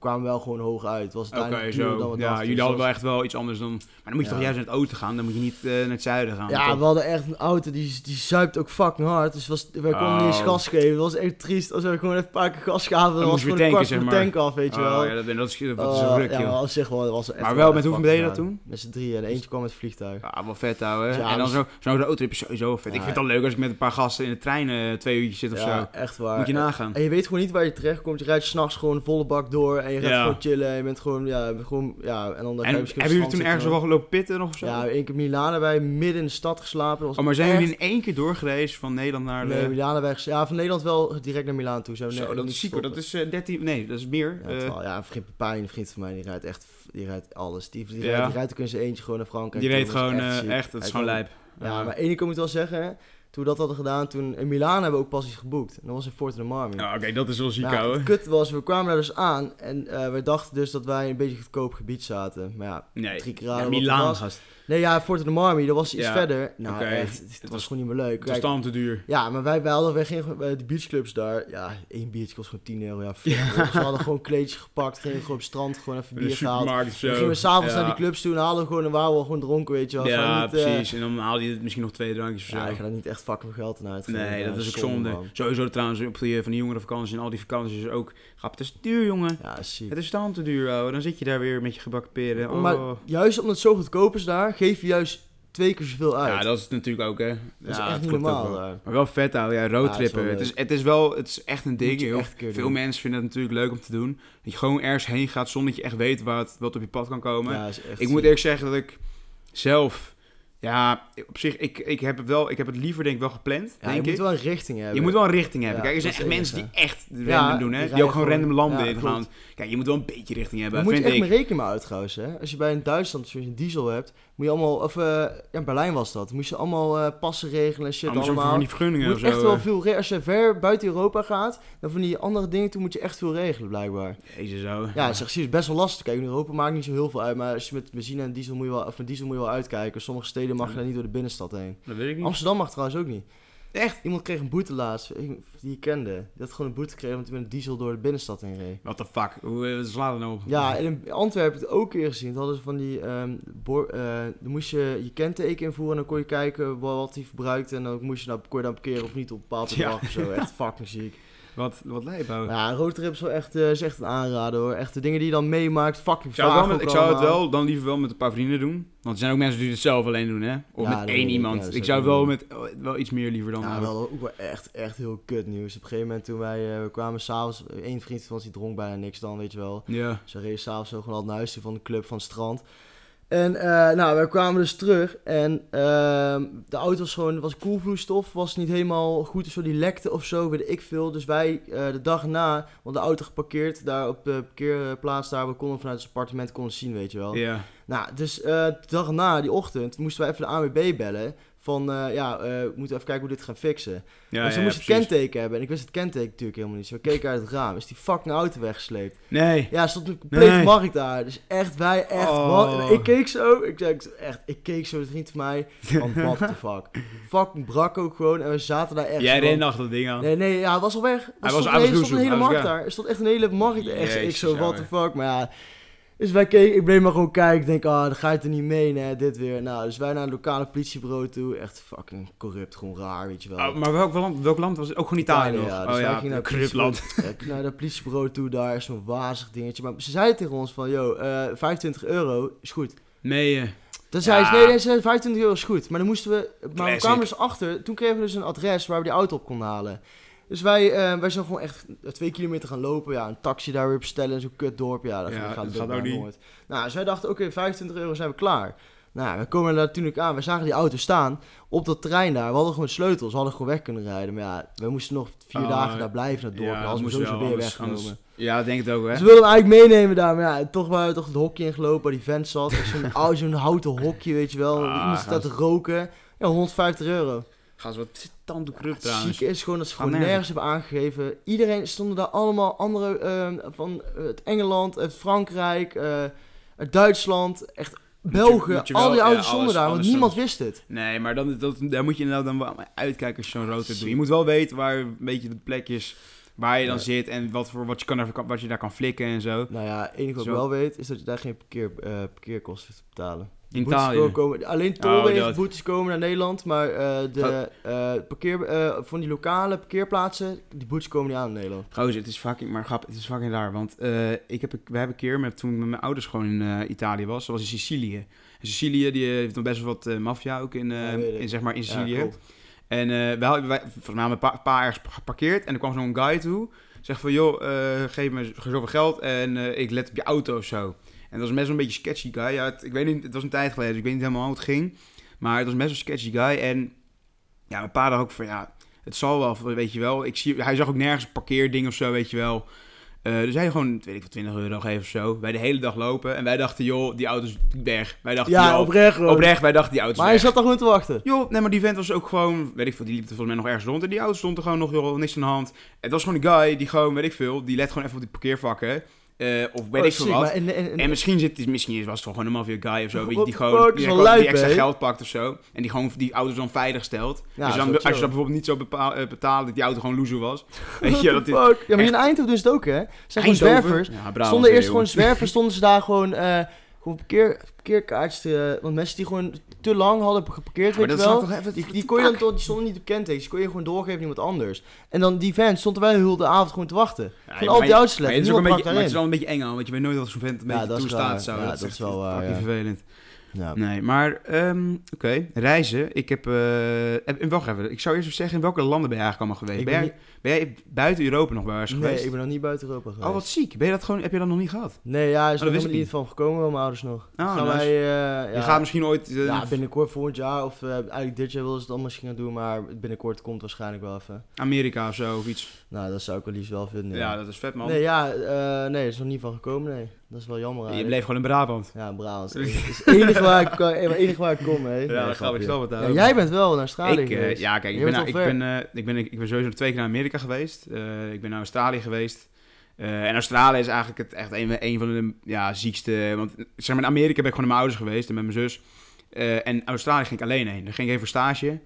Speaker 2: we kwamen wel gewoon hoog uit. Het was duurder dan
Speaker 1: zo.
Speaker 2: we
Speaker 1: Ja,
Speaker 2: dachten.
Speaker 1: jullie
Speaker 2: Dus
Speaker 1: hadden wel echt wel iets anders dan... Maar dan moet je
Speaker 2: Ja.
Speaker 1: toch juist naar het oosten gaan? Dan moet je niet eh, naar het zuiden gaan.
Speaker 2: Ja,
Speaker 1: toch?
Speaker 2: we hadden echt een auto die, die zuipt ook fucking hard. Dus was, wij konden niet eens
Speaker 1: Oh.
Speaker 2: gas geven. Dat was echt triest. Als we gewoon even een paar keer gas gaven, dan
Speaker 1: Dan
Speaker 2: was gewoon een kwart
Speaker 1: tanken,
Speaker 2: van de
Speaker 1: zeg
Speaker 2: tank af, weet je
Speaker 1: Oh,
Speaker 2: wel.
Speaker 1: ja, dat, dat is, dat is
Speaker 2: Uh,
Speaker 1: een ruk,
Speaker 2: ja, maar op zich wel, dat was echt
Speaker 1: Maar wel, met hoeveel deden je dat toen?
Speaker 2: Met z'n drieën en eentje kwam met het vliegtuig.
Speaker 1: Ja, wel vet, ouwe.
Speaker 2: Ja,
Speaker 1: en dan
Speaker 2: dus-
Speaker 1: zo- zo'n roadtrip is sowieso vet. ik vind het al leuk als ik met een paar gasten in de trein eh, twee uurtjes zit of
Speaker 2: ja,
Speaker 1: zo.
Speaker 2: echt waar.
Speaker 1: Moet je nagaan.
Speaker 2: En je weet gewoon niet waar je terecht komt. Je rijdt s'nachts gewoon volle bak door en je gaat
Speaker 1: Ja.
Speaker 2: gewoon chillen. En je bent gewoon, ja, gewoon, ja. En dan
Speaker 1: En hebben jullie
Speaker 2: het
Speaker 1: toen ergens wel gelopen pitten of zo?
Speaker 2: Ja, één keer Milaan wij midden in de stad geslapen. Was
Speaker 1: oh, maar zijn
Speaker 2: echt-
Speaker 1: jullie in één keer doorgereisd van Nederland naar de...
Speaker 2: Nee, Milaan Ja, van Nederland wel direct naar Milaan toe. Zo,
Speaker 1: Zo, dat is ziek. Dat is eh, 13... Nee, dat is meer.
Speaker 2: Ja,
Speaker 1: eh,
Speaker 2: terwijl- ja, een vriend Pepijn, een vriend van mij, die rijdt echt, die rijdt alles. Die, die,
Speaker 1: Ja.
Speaker 2: rijdt, die rijdt ook in zijn eentje gewoon naar Frankrijk.
Speaker 1: die reed
Speaker 2: is
Speaker 1: gewoon eh, echt, dat is
Speaker 2: Hij
Speaker 1: gewoon lijp.
Speaker 2: Ja, maar één ding moet ik wel zeggen. Toen we dat hadden gedaan, toen in Milaan hebben we ook pas iets geboekt. En dat was in Forte de Marmi.
Speaker 1: Ja, Oké, dat is wel ziek,
Speaker 2: het kut was, we kwamen daar dus aan en eh we dachten dus dat wij in een beetje goedkoop gebied zaten. Maar ja,
Speaker 1: Nee,
Speaker 2: drie
Speaker 1: ja, Milaan,
Speaker 2: was.
Speaker 1: gast.
Speaker 2: Nee, ja, Forte de Marmi, dat was iets
Speaker 1: Ja,
Speaker 2: verder. Nou, echt, het,
Speaker 1: Het
Speaker 2: was,
Speaker 1: was-
Speaker 2: gewoon niet meer leuk.
Speaker 1: Het
Speaker 2: Kijk,
Speaker 1: te duur.
Speaker 2: ja, maar wij, wij hadden, wij gingen bij de beachclubs daar. Ja, één biertje kost gewoon 10 euro. Ja, Dus we hadden gewoon kleedje gepakt, gingen gewoon op het strand gewoon even bier gehaald. Dan gingen we s'avonds naar die clubs toe en haalden we gewoon en waren we gewoon dronken, weet je wel.
Speaker 1: Ja,
Speaker 2: niet, eh,
Speaker 1: precies. En dan haal je misschien nog twee drankjes of zo.
Speaker 2: ja, ik ga daar niet echt fucking veel geld aan uitgeven.
Speaker 1: Nee, dat is ook zonde.
Speaker 2: man.
Speaker 1: Sowieso trouwens op die, van die jongerenvakantie en al die vakanties is ook... Grap, het is duur, jongen.
Speaker 2: Ja.
Speaker 1: Het is dan te duur, ouwe. Dan zit je daar weer met je gebakken peren. Oh.
Speaker 2: Maar juist omdat het zo goedkoop is daar, geef je juist twee keer zoveel uit.
Speaker 1: ja, dat is het natuurlijk ook, hè.
Speaker 2: Dat is echt niet normaal
Speaker 1: wel. Maar wel vet, ouwe. Ja, roadtrippen. het, is, het is wel... Het is echt een ding.
Speaker 2: Echt keer
Speaker 1: veel
Speaker 2: doen.
Speaker 1: mensen vinden het natuurlijk leuk om te doen. Dat je gewoon ergens heen gaat zonder dat je echt weet wat, wat op je pad kan komen.
Speaker 2: Ja, echt
Speaker 1: Ik moet eerlijk zeggen dat ik zelf... Ja, op zich, ik, ik, heb het wel, ik heb het liever denk ik wel gepland,
Speaker 2: Ja, je moet wel een richting hebben.
Speaker 1: Je moet wel een richting hebben.
Speaker 2: Ja,
Speaker 1: Kijk, er zijn echt mensen die echt random
Speaker 2: Ja,
Speaker 1: doen, hè.
Speaker 2: die
Speaker 1: Die, ook gewoon random landen in gaan. Kijk, je moet wel een beetje richting hebben,
Speaker 2: Daar moet je echt
Speaker 1: ik.
Speaker 2: rekening mee uit trouwens. Hè? Als je bij een Duitsland een diesel hebt, moet je allemaal, of eh, ja, in Berlijn was dat, moest je allemaal eh, passen regelen en shit
Speaker 1: ook
Speaker 2: allemaal.
Speaker 1: van die vergunningen
Speaker 2: Je
Speaker 1: of
Speaker 2: moet
Speaker 1: zo.
Speaker 2: echt wel
Speaker 1: eh.
Speaker 2: veel regelen. Als je ver buiten Europa gaat, dan van die andere dingen toe moet je echt veel regelen blijkbaar.
Speaker 1: Jezus, zo.
Speaker 2: Ja, dat is echt best wel lastig. Kijk, in Europa maakt niet zo heel veel uit, maar als je met benzine en diesel moet je wel, of met diesel moet je wel uitkijken. Sommige steden mag je daar niet door de binnenstad heen.
Speaker 1: Dat weet ik niet.
Speaker 2: Amsterdam mag trouwens ook niet.
Speaker 1: Echt?
Speaker 2: Iemand kreeg een boete laatst, die ik kende. Die had gewoon een boete gekregen omdat hij met een diesel door de binnenstad heen reed.
Speaker 1: What the fuck? Hoe eh, slaat het nou op?
Speaker 2: Ja, en in Antwerpen heb ik het ook een keer gezien. Toen hadden ze van die... ehm boor- eh, dan moest je je kenteken invoeren en dan kon je kijken wat hij verbruikte. En dan moest je nou, kon je dan parkeren of niet op een bepaald
Speaker 1: Ja.
Speaker 2: bedrag of zo. Echt fucking ziek.
Speaker 1: Wat, wat lijp,
Speaker 2: ja, roadtrip is wel echt, eh, is echt een aanrader hoor. Echt de dingen die je dan meemaakt, fucking
Speaker 1: Ik zou, het wel met, ik zou het wel dan liever wel met een paar vrienden doen. Want er zijn ook mensen die het zelf alleen doen, hè? Of
Speaker 2: Ja,
Speaker 1: met één
Speaker 2: ik.
Speaker 1: iemand.
Speaker 2: Ja,
Speaker 1: ik
Speaker 2: zou ik
Speaker 1: wel
Speaker 2: doen.
Speaker 1: met wel iets meer liever dan.
Speaker 2: Ja, wel ook wel echt, echt heel kut nieuws. Op een gegeven moment toen wij eh, we kwamen s'avonds, één vriend van ons die dronk bijna niks dan, weet je wel.
Speaker 1: Ja.
Speaker 2: Ze reden s'avonds zo gewoon al naar huis toe van de club van het strand. En eh, nou, we kwamen dus terug en ehm, de auto was gewoon, was koelvloeistof, was niet helemaal goed of zo, die lekte of zo, weet ik veel. Dus wij eh, de dag na, want de auto geparkeerd daar op de parkeerplaats daar, we konden vanuit het appartement konden zien, weet je wel.
Speaker 1: Ja.
Speaker 2: Nou, dus eh, de dag na, die ochtend, moesten wij even de ANWB bellen. Van, eh, ja, eh, we moeten even kijken hoe we dit gaan fixen.
Speaker 1: Ja,
Speaker 2: dus
Speaker 1: ja,
Speaker 2: moest je het kenteken hebben. En ik wist het kenteken natuurlijk helemaal niet. Zo we keken uit het raam. Is die fucking auto weggesleept.
Speaker 1: Nee.
Speaker 2: Ja, stond een complete
Speaker 1: Nee.
Speaker 2: markt daar. Dus echt, wij echt,
Speaker 1: Oh.
Speaker 2: wat? Ik keek zo, ik zeg echt, ik keek zo, de vriend van mij, van what the <laughs> fuck. Fucking brak ook gewoon en we zaten daar echt
Speaker 1: Jij rende achter dat ding aan.
Speaker 2: Nee, nee, ja, het was al weg. Er
Speaker 1: was-
Speaker 2: stond,
Speaker 1: hij
Speaker 2: een
Speaker 1: was
Speaker 2: er stond een hele markt daar. Er stond echt een hele markt echt. ik zo, what the fuck. Maar ja, dus wij keken, ik bleef maar gewoon kijken. Ik denk, ah, dan ga je het er niet mee, nee, dit weer. Nou, dus wij naar het lokale politiebureau toe. Echt fucking corrupt, gewoon raar, weet je wel.
Speaker 1: Oh, maar welk land, welk land was het? Ook gewoon Italië, nog?
Speaker 2: ja. Dus
Speaker 1: oh ja,
Speaker 2: gingen naar
Speaker 1: corrupt land.
Speaker 2: naar dat politiebureau toe, daar is zo'n wazig dingetje. Maar ze zeiden tegen ons van, yo, eh 25 euro is goed.
Speaker 1: Nee, eh,
Speaker 2: Dan zei ze,
Speaker 1: Ja.
Speaker 2: nee, nee, ze zei 25 euro is goed. Maar dan moesten we, maar we
Speaker 1: Classic.
Speaker 2: kwamen dus achter, toen kregen we dus een adres waar we die auto op konden halen. Dus wij, eh, wij zijn gewoon echt twee kilometer gaan lopen. Ja, een taxi daar weer bestellen in zo'n kut dorp. Ja, dat
Speaker 1: Ja,
Speaker 2: gaat,
Speaker 1: ook niet.
Speaker 2: nooit. Nou, dus wij dachten, oké, 25 euro zijn we klaar. Nou, we komen daar natuurlijk aan. We zagen die auto staan op dat terrein daar. We hadden gewoon sleutels. We hadden gewoon weg kunnen rijden. Maar ja, we moesten nog vier
Speaker 1: Oh,
Speaker 2: dagen daar blijven, dat dorp.
Speaker 1: ja,
Speaker 2: we
Speaker 1: moest
Speaker 2: sowieso
Speaker 1: wel,
Speaker 2: weer weggenomen.
Speaker 1: anders- Ja, denk het ook, hè.
Speaker 2: Ze wilden hem eigenlijk meenemen daar, maar ja, toch waren we toch het hokje ingelopen waar die vent zat. Zo'n <laughs> zo'n houten hokje, weet je wel.
Speaker 1: Ah,
Speaker 2: Iemand staat te roken. Ja, 150 euro.
Speaker 1: Gaan ze wat tand corrupt
Speaker 2: Het
Speaker 1: trouwens.
Speaker 2: zieke is gewoon dat ze gewoon nergens hebben aangegeven. Iedereen stonden daar allemaal andere ehm, van eh, het Engeland, uit Frankrijk, uit Duitsland, echt
Speaker 1: Moet je-
Speaker 2: België.
Speaker 1: moet je
Speaker 2: al die
Speaker 1: ja,
Speaker 2: auto's
Speaker 1: alles-
Speaker 2: stonden daar, want niemand
Speaker 1: stond-
Speaker 2: wist het.
Speaker 1: Nee, maar dan, dat, daar moet je inderdaad dan wel uitkijken als je zo'n roadtrip doet. Je moet wel weten waar een beetje de plekjes waar je dan
Speaker 2: Ja.
Speaker 1: zit en wat, voor, wat, je kan, wat je daar kan flikken en zo.
Speaker 2: Nou ja, het enige wat ik wel weet, is dat je daar geen parkeer, eh, parkeerkosten hoeft te betalen.
Speaker 1: In Italië.
Speaker 2: Komen, alleen
Speaker 1: Oh,
Speaker 2: komen naar Nederland, maar eh, de eh, parkeer, eh, van die lokale parkeerplaatsen, die boetes komen niet aan in Nederland.
Speaker 1: Gozer, het is fucking, maar grap, het is fucking raar. Want ik heb, we hebben een keer, met, toen ik met mijn ouders gewoon in Italië was, dat was in Sicilië. En Sicilië die heeft nog best wel wat maffia ook in,
Speaker 2: Ja,
Speaker 1: in, zeg maar, in Sicilië. en wij, hadden- wij, volgens mij hebben we een paar, paar ergens geparkeerd en er kwam zo'n guy toe. Zegt van, joh, geef me zoveel geld en ik let op je auto of zo. En dat was best wel een beetje sketchy guy. Ja, het- ik weet niet, het was een tijd geleden, dus ik weet niet helemaal hoe het ging. Maar het was best wel een sketchy guy. En ja, mijn pa dacht ook van, ja, het zal wel, weet je wel. Ik zie, hij zag ook nergens een parkeerding of zo, weet je wel. Eh, dus hij gewoon, weet ik wat, 20 euro geven of zo. Wij de hele dag lopen. En wij dachten, joh, die auto is weg. Wij dachten,
Speaker 2: Ja,
Speaker 1: joh,
Speaker 2: oprecht
Speaker 1: oprecht, wij dachten, die auto is
Speaker 2: Maar hij
Speaker 1: weg.
Speaker 2: zat daar gewoon te wachten.
Speaker 1: Joh, nee, maar die vent was ook gewoon, weet ik veel, die liep er volgens mij nog ergens rond. En die auto stond er gewoon nog, joh, niks aan de hand. Het was gewoon een guy die gewoon, weet ik veel, die let gewoon even op die parkeervakken. Eh, of weet
Speaker 2: Oh,
Speaker 1: ik veel wat.
Speaker 2: en, en, en-
Speaker 1: En misschien, zit, misschien was het gewoon een mafia guy of zo, weet je,
Speaker 2: What
Speaker 1: die gewoon die,
Speaker 2: wel
Speaker 1: die extra geld pakt of zo. En die gewoon die auto's dan veilig stelt.
Speaker 2: Ja,
Speaker 1: dus dan,
Speaker 2: wel
Speaker 1: als je dat bijvoorbeeld niet zo bepaal, eh, betalen dat die auto gewoon loser was. <laughs> Weet je, dat dit.
Speaker 2: Ja, maar in Eindhoven doen ze het ook, hè? Zijn gewoon zwervers.
Speaker 1: Ja,
Speaker 2: stonden eerst gewoon zwervers, stonden ze daar gewoon, eh gewoon parkeer, parkeerkaartjes te... Want mensen die gewoon te lang hadden geparkeerd, weet je wel.
Speaker 1: even...
Speaker 2: Die, die kon je dan toch, die stonden niet op kentekens, die kon je gewoon doorgeven aan iemand anders. En dan die vent stond er wel heel de avond gewoon te wachten.
Speaker 1: Ja, maar
Speaker 2: al die
Speaker 1: je-
Speaker 2: auto's
Speaker 1: maar het is ook een beetje, maar het is wel een beetje eng aan, want je weet nooit wat zo'n vent een beetje toestaat.
Speaker 2: Ja,
Speaker 1: dat, is
Speaker 2: wel waar,
Speaker 1: vervelend.
Speaker 2: Ja.
Speaker 1: Nee, maar ehm, oké, reizen. Ik heb, heb- wacht even, ik zou eerst even zeggen, in welke landen ben je eigenlijk allemaal geweest?
Speaker 2: Ik
Speaker 1: Ben,
Speaker 2: ben
Speaker 1: jij, ben jij buiten Europa nog wel eens
Speaker 2: Nee,
Speaker 1: geweest?
Speaker 2: ik ben nog niet buiten Europa geweest.
Speaker 1: Oh, wat ziek. Ben je dat gewoon, heb je dat nog niet gehad?
Speaker 2: Nee, ja, is er helemaal
Speaker 1: ik
Speaker 2: niet van gekomen, mijn ouders nog.
Speaker 1: Oh,
Speaker 2: Gaan
Speaker 1: nice.
Speaker 2: wij, eh,
Speaker 1: Je
Speaker 2: ja,
Speaker 1: gaat misschien ooit... eh,
Speaker 2: ja, binnenkort volgend jaar, of eh, eigenlijk dit jaar willen ze het dan misschien gaan doen, maar binnenkort komt waarschijnlijk wel even.
Speaker 1: Amerika of zo, of iets.
Speaker 2: Nou, dat zou ik wel liefst wel vinden.
Speaker 1: Ja, dat is vet, man.
Speaker 2: Nee, ja, nee, er is nog niet van gekomen, nee. Dat is wel jammer
Speaker 1: je bleef gewoon in Brabant.
Speaker 2: Ja, Brabant. <laughs> Het is het enige waar ik, enige waar kom, hè. Nee,
Speaker 1: dat
Speaker 2: grapje.
Speaker 1: ik snap het
Speaker 2: Ja,
Speaker 1: ook.
Speaker 2: jij bent wel naar Australië
Speaker 1: Ik,
Speaker 2: geweest.
Speaker 1: ja, kijk, ik
Speaker 2: Je
Speaker 1: ben, ik, ben, ik, ben, ik ben sowieso twee keer naar Amerika geweest. Eh, ik ben naar Australië geweest. Eh, en Australië is eigenlijk het, echt een, een van de ja, ziekste... Want zeg maar, in Amerika ben ik gewoon naar mijn ouders geweest en met mijn zus. Eh, en Australië ging ik alleen heen. Daar ging ik even stage.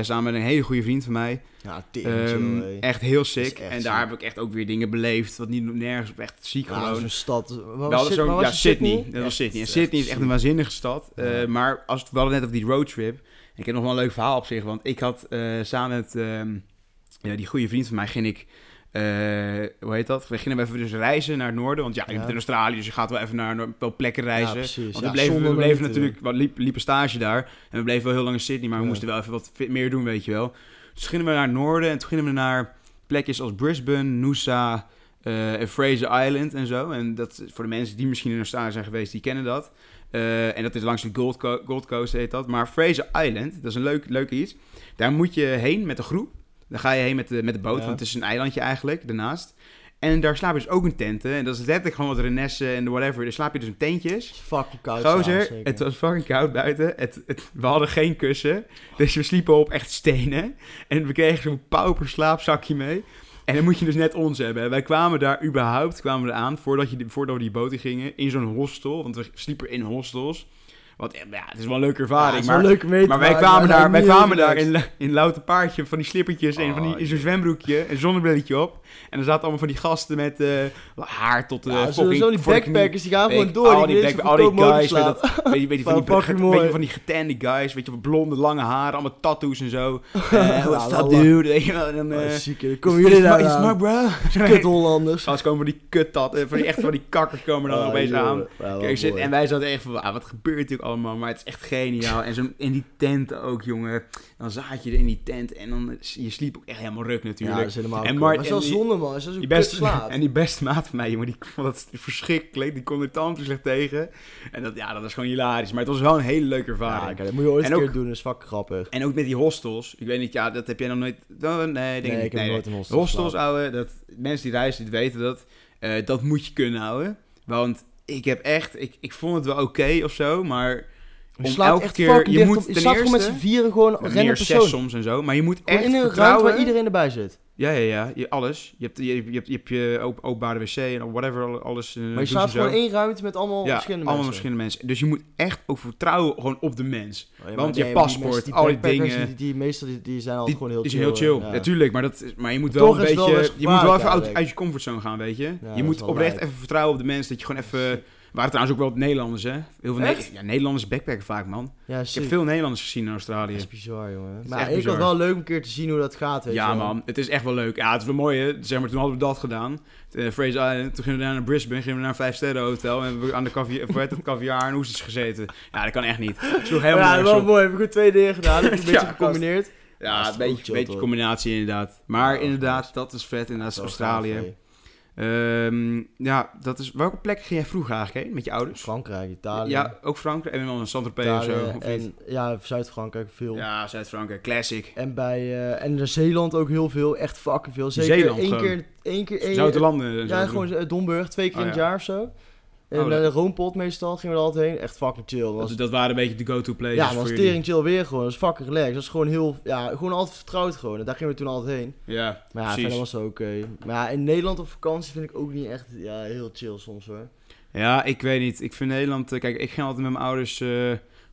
Speaker 1: samen met een hele goede vriend van mij.
Speaker 2: Ja, tering chill,
Speaker 1: Ehm, echt heel sick.
Speaker 2: echt
Speaker 1: en daar heb ik echt ook weer dingen beleefd. Wat niet nergens echt ziek
Speaker 2: Ja,
Speaker 1: gewoon.
Speaker 2: zo'n stad. Waar
Speaker 1: We
Speaker 2: was
Speaker 1: hadden
Speaker 2: Syd-
Speaker 1: zo'n-
Speaker 2: waar was
Speaker 1: ja,
Speaker 2: het,
Speaker 1: Sydney. Dat was Sydney. En Sydney is echt een waanzinnige stad.
Speaker 2: Ja.
Speaker 1: maar als we hadden net over die roadtrip. Ik heb nog wel een leuk verhaal op zich. Want ik had samen met ehm, ja, die goede vriend van mij ging ik. eh, hoe heet dat? We gingen even dus reizen naar het noorden. Want ja, je
Speaker 2: Ja.
Speaker 1: bent in Australië, dus je gaat wel even naar wel plekken reizen.
Speaker 2: Ja, precies.
Speaker 1: Want
Speaker 2: Ja,
Speaker 1: we bleven, we bleven natuurlijk, we liep, liepen stage daar. En we bleven wel heel lang in Sydney, maar we moesten wel even wat meer doen, weet je wel. Dus gingen we naar het noorden en toen gingen we naar plekjes als Brisbane, Noosa eh, en Fraser Island en zo. En dat voor de mensen die misschien in Australië zijn geweest, die kennen dat. Eh, en dat is langs de Gold, Co- Gold Coast heet dat. Maar Fraser Island, dat is een leuk, leuk iets. Daar moet je heen met een groep. Dan ga je heen met de, met de boot,
Speaker 2: Ja.
Speaker 1: want het is een eilandje eigenlijk, daarnaast. En daar slaap je dus ook in tenten. En dat is letterlijk gewoon wat renessen en whatever. Daar slaap je dus in tentjes.
Speaker 2: Het fucking koud.
Speaker 1: Gozer, het was fucking koud buiten. Het, het- we hadden geen kussen. Dus we sliepen op echt stenen. En we kregen zo'n pauper slaapzakje mee. En dan moet je dus net ons hebben. Wij kwamen daar überhaupt kwamen we aan, voordat, je, voordat we die boot in gingen, in zo'n hostel. Want we sliepen in hostels. Want eh, ja, het is wel een leuke
Speaker 2: Ja,
Speaker 1: ervaring.
Speaker 2: is
Speaker 1: maar
Speaker 2: leuk mee
Speaker 1: maar wij kwamen
Speaker 2: maar
Speaker 1: daar, wij kwamen daar in, in louter paardje van die slippertjes en van die,
Speaker 2: Oh,
Speaker 1: in zo'n zwembroekje, een zonnebrilletje op. En er zaten allemaal van die gasten met eh, haar tot de
Speaker 2: Ja, zo,
Speaker 1: fucking...
Speaker 2: zo die backpackers, die gaan gewoon
Speaker 1: ik,
Speaker 2: door.
Speaker 1: al die,
Speaker 2: die
Speaker 1: back,
Speaker 2: willen
Speaker 1: al die guys, weet, dat, je, weet, je, van die, <laughs> weet je van die getande guys, weet je, blonde lange haren, allemaal tattoos en zo.
Speaker 2: Ja, <laughs>
Speaker 1: Eh what's up,
Speaker 2: wel
Speaker 1: dude? Weet je wel, en dan...
Speaker 2: Oh,
Speaker 1: is- is
Speaker 2: jullie daar
Speaker 1: is smak, bro? <laughs>
Speaker 2: Kut Hollanders.
Speaker 1: Gast komen van die eh, van die echt van die kakkers komen dan
Speaker 2: Ah,
Speaker 1: opeens aan.
Speaker 2: Ja,
Speaker 1: en wij zaten echt van, ah, wat gebeurt hier allemaal? Maar het is echt geniaal. En zo in die tent ook, jongen. Dan zat je er in die tent en dan, je sliep ook echt helemaal ruk
Speaker 2: Ja,
Speaker 1: natuurlijk.
Speaker 2: dat is helemaal
Speaker 1: En
Speaker 2: Maar is wel zonde, man. Je zo
Speaker 1: Die beste,
Speaker 2: slaapt. <laughs>
Speaker 1: en die beste maat van mij, jongen, die vond dat verschrikkelijk. Die kon er tand te slecht tegen. En dat, ja, dat was gewoon hilarisch. Maar het was wel een hele leuke
Speaker 2: Ja,
Speaker 1: ervaring.
Speaker 2: kijk, dat moet je ooit
Speaker 1: En
Speaker 2: een keer
Speaker 1: ook-
Speaker 2: doen. Dat is fucking grappig.
Speaker 1: en ook met die hostels. Ik weet niet, ja, dat heb jij nog nooit... Oh, nee, ik
Speaker 2: heb
Speaker 1: Nee,
Speaker 2: nooit een hostel
Speaker 1: Hostels, ouwe, dat, mensen die reizen, die weten dat. Eh, dat moet je kunnen houden. Want ik heb echt... Ik, ik vond het wel oké of zo, maar...
Speaker 2: Je
Speaker 1: om
Speaker 2: slaapt
Speaker 1: elke
Speaker 2: echt
Speaker 1: keer- je moet ten
Speaker 2: gewoon met
Speaker 1: eerste-
Speaker 2: z'n vieren gewoon
Speaker 1: zes
Speaker 2: persoon.
Speaker 1: soms en zo. Maar je moet echt
Speaker 2: in een ruimte
Speaker 1: vertrouwen...
Speaker 2: waar iedereen erbij zit.
Speaker 1: Ja, ja, ja. Je, alles. Je hebt je, je, hebt, je, hebt je op, openbare wc en whatever, al- alles. eh,
Speaker 2: Maar je slaapt gewoon één ruimte met allemaal
Speaker 1: ja,
Speaker 2: verschillende
Speaker 1: allemaal
Speaker 2: mensen.
Speaker 1: verschillende mensen. Dus je moet echt ook vertrouwen gewoon op de mens.
Speaker 2: Oh, ja,
Speaker 1: Want je paspoort,
Speaker 2: die
Speaker 1: al die dingen.
Speaker 2: Die, die meestal die, die zijn altijd gewoon heel
Speaker 1: die
Speaker 2: chill.
Speaker 1: zijn heel chill.
Speaker 2: ja.
Speaker 1: Natuurlijk, maar, dat, is- maar je moet
Speaker 2: Toch
Speaker 1: wel een
Speaker 2: wel
Speaker 1: beetje... je moet wel even uit, uit je comfortzone gaan, weet je. je moet oprecht even vertrouwen op de mensen. Dat je gewoon even... Waren trouwens ook wel Nederlanders, hè? Heel veel
Speaker 2: Echt?
Speaker 1: Ne- ja, Nederlanders backpacken vaak, man.
Speaker 2: Ja,
Speaker 1: Ik heb veel Nederlanders gezien in Australië.
Speaker 2: Dat is bizar, jongen.
Speaker 1: is
Speaker 2: Maar ik
Speaker 1: bizar.
Speaker 2: had wel leuk om een keer te zien hoe dat gaat, weet
Speaker 1: Ja,
Speaker 2: je
Speaker 1: man. Het is echt wel leuk. Ja, het is wel mooi, hè. Zeg maar, toen hadden we dat gedaan. Uh, Fraser Island. Toen gingen we naar Brisbane. Gingen we naar een vijf sterren hotel. En hebben we aan de caviar, het, en oesters gezeten. Ja, dat kan echt niet. Het sloeg <laughs> helemaal
Speaker 2: ja, wel
Speaker 1: op.
Speaker 2: mooi. We hebben goed twee dingen gedaan. Heb ik een beetje gecombineerd. Ja, is
Speaker 1: een beetje, beetje combinatie inderdaad. Maar inderdaad, dat is vet. Inderdaad,
Speaker 2: Wel
Speaker 1: Australië. Ehm, ja, dat is... Welke plek ging jij vroeger eigenlijk heen? Met je ouders?
Speaker 2: Frankrijk, Italië.
Speaker 1: Ja, ook Frankrijk. En dan een Saint-Tropez of
Speaker 2: Italië
Speaker 1: zo? Of niet?
Speaker 2: en ja, Zuid-Frankrijk veel.
Speaker 1: Ja, Zuid-Frankrijk. Classic.
Speaker 2: En bij eh, en Zeeland ook heel veel, echt fucking veel. Zeker
Speaker 1: Zeeland
Speaker 2: één
Speaker 1: gewoon.
Speaker 2: keer, één keer, één,
Speaker 1: Zoute landen. en zo.
Speaker 2: ja, gewoon eh, Domburg, twee keer
Speaker 1: Oh,
Speaker 2: in het
Speaker 1: ja.
Speaker 2: jaar of zo. En
Speaker 1: Oh, dat-
Speaker 2: de Roompot meestal gingen we er altijd heen. Echt fucking chill. Dat was,
Speaker 1: Dat, dat waren een beetje de go-to places
Speaker 2: ja, maar was
Speaker 1: jullie.
Speaker 2: tering chill weer gewoon. Dat is fucking relaxed. Dat is gewoon heel, ja, gewoon altijd vertrouwd gewoon. En daar gingen we toen altijd heen.
Speaker 1: Ja,
Speaker 2: Maar ja,
Speaker 1: precies.
Speaker 2: verder was het oké. Maar ja, in Nederland op vakantie vind ik ook niet echt, ja, heel chill soms hoor.
Speaker 1: Ja, ik weet niet. Ik vind Nederland... eh, Kijk, ik ging altijd met mijn ouders... eh,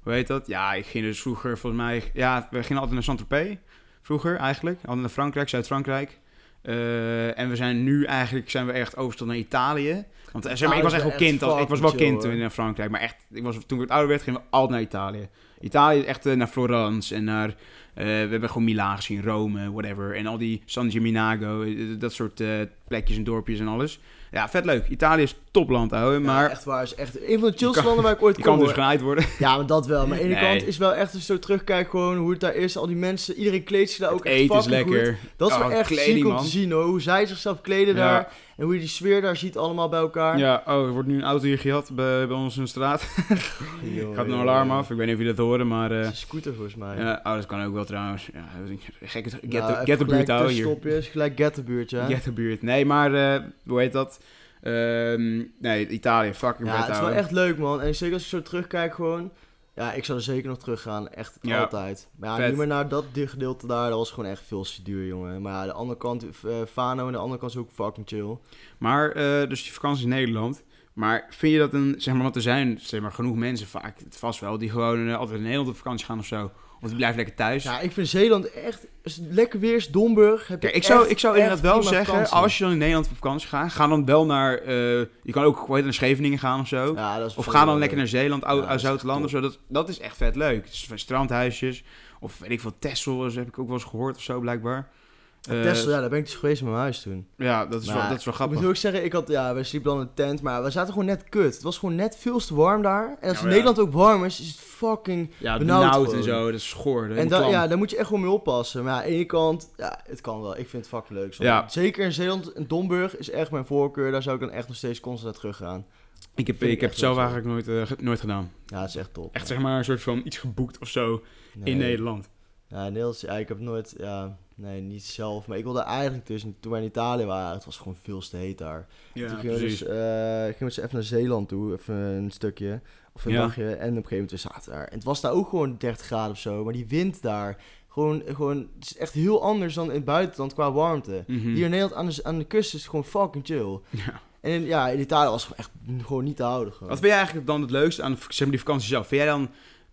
Speaker 1: hoe heet dat? Ja, ik ging dus vroeger volgens mij... Ja, we gingen altijd naar Saint-Tropez. Vroeger eigenlijk. Altijd naar Frankrijk, Zuid-Frankrijk. Eh, en we zijn nu eigenlijk... Zijn we echt overgestapt naar Italië. Want eh, zeg maar, ik was echt wel kind. Als, ik was wel kind toen in Frankrijk. Maar echt, ik was, toen ik wat ouder werd, gingen we altijd naar Italië. Italië is echt eh, naar Florence en naar... eh, we hebben gewoon Milaan gezien, Rome, whatever. En al die San Gimignano, eh, dat soort eh, plekjes en dorpjes en alles. Ja, vet leuk. Italië is topland, ouwe. Maar
Speaker 2: Ja, echt waar, is echt een van de chillste landen waar ik ooit
Speaker 1: je
Speaker 2: kom.
Speaker 1: kan dus genaaid worden. <laughs>
Speaker 2: Ja, maar dat wel. Maar aan de ene
Speaker 1: Nee.
Speaker 2: kant is wel echt als je zo terugkijkt gewoon hoe het daar is. Al die mensen, iedereen kleedt zich daar ook echt
Speaker 1: Eten is lekker.
Speaker 2: goed. Dat is
Speaker 1: Oh,
Speaker 2: wel echt
Speaker 1: kleding,
Speaker 2: ziek om
Speaker 1: man.
Speaker 2: te zien hoor. Hoe zij zichzelf kleden
Speaker 1: Ja.
Speaker 2: daar. En hoe je die sfeer daar ziet allemaal bij elkaar.
Speaker 1: Ja, oh, er wordt nu een auto hier gehad bij, bij ons in de straat. <laughs> Gaat een alarm af. Ik weet niet of jullie dat horen, maar...
Speaker 2: Het een scooter volgens mij.
Speaker 1: ja, oh, dat kan ook wel trouwens. Ja, gekke get,
Speaker 2: Nou,
Speaker 1: the- get the buurt houden hier.
Speaker 2: tussenstopjes, gelijk get the buurt, ja.
Speaker 1: Get the buurt. Nee, maar eh, hoe heet dat? Ehm, nee, Italië, fucking
Speaker 2: Ja, het is wel echt leuk man. En zeker als ik zo terugkijk gewoon. Ja, ik zou er zeker nog terug gaan. Echt
Speaker 1: Ja.
Speaker 2: altijd. Maar ja,
Speaker 1: Vet.
Speaker 2: niet meer naar dat gedeelte daar. Dat was gewoon echt veel te duur, jongen. Maar ja, de andere kant, eh Fano en de andere kant is ook fucking chill.
Speaker 1: Maar, eh, dus die vakantie in Nederland. Maar vind je dat een, zeg maar, want er zijn zeg maar, genoeg mensen vaak, vast wel, die gewoon altijd in Nederland op vakantie gaan of zo. Of die blijven lekker thuis.
Speaker 2: Ja, ik vind Zeeland echt... Het lekker weer is, Domburg, heb
Speaker 1: Kijk, ik zou,
Speaker 2: echt-
Speaker 1: ik zou inderdaad wel zeggen,
Speaker 2: vakantie.
Speaker 1: als je dan in Nederland op vakantie gaat, ga dan wel naar, eh, je kan ook het, naar Scheveningen gaan of zo.
Speaker 2: Ja, dat is
Speaker 1: Of ga dan
Speaker 2: leuk.
Speaker 1: lekker naar Zeeland,
Speaker 2: Ja,
Speaker 1: Ou-
Speaker 2: dat is
Speaker 1: Zoutland
Speaker 2: echt
Speaker 1: of zo. Dat, dat is echt vet leuk. Dus van strandhuisjes. Of weet ik veel, Texel, dat heb ik ook wel eens gehoord of zo, blijkbaar. Eh,
Speaker 2: Texel, ja, daar ben ik dus geweest met mijn huis toen.
Speaker 1: ja, dat is,
Speaker 2: Maar
Speaker 1: wel, dat is wel
Speaker 2: Ik
Speaker 1: grappig.
Speaker 2: moet ook zeggen, ik had, ja, wij sliepen dan in een tent, maar we zaten gewoon net kut. Het was gewoon net veel te warm daar. En als in
Speaker 1: ja.
Speaker 2: Nederland ook warm is, is het fucking...
Speaker 1: ja,
Speaker 2: benauwd
Speaker 1: benauwd, en zo, dat is schoor.
Speaker 2: En ja, daar moet je echt gewoon mee oppassen. Maar ja, aan de ene kant, ja, het kan wel. Ik vind het fucking leuk.
Speaker 1: Ja.
Speaker 2: Zeker in Zeeland, in Domburg is echt mijn voorkeur. Daar zou ik dan echt nog steeds constant naar terug gaan.
Speaker 1: ik heb,
Speaker 2: ik
Speaker 1: ik heb het zelf eigenlijk nooit, eh, nooit gedaan.
Speaker 2: Ja, dat is echt top.
Speaker 1: Echt zeg maar een soort van iets geboekt of zo
Speaker 2: Nee.
Speaker 1: in Nederland.
Speaker 2: Ja, Nederland, ja, ik heb nooit, ja, nee, niet zelf. Maar ik wilde eigenlijk dus, toen wij in Italië waren, het was gewoon veel te heet daar.
Speaker 1: Ja,
Speaker 2: toen gingen we, dus, eh, gingen we dus even naar Zeeland toe, even een stukje, of een
Speaker 1: Ja.
Speaker 2: dagje. En op een gegeven moment we zaten daar. En het was daar ook gewoon 30 graden of zo, maar die wind daar, gewoon, gewoon, het is echt heel anders dan in het buitenland qua warmte.
Speaker 1: Mhm.
Speaker 2: Hier in Nederland aan de, aan de kust is het gewoon fucking chill.
Speaker 1: Ja.
Speaker 2: En in, ja, in Italië was het gewoon echt gewoon niet te houden. Gewoon.
Speaker 1: Wat vind jij eigenlijk dan het leukste aan zeg maar, die vakantie zelf? Vind jij dan,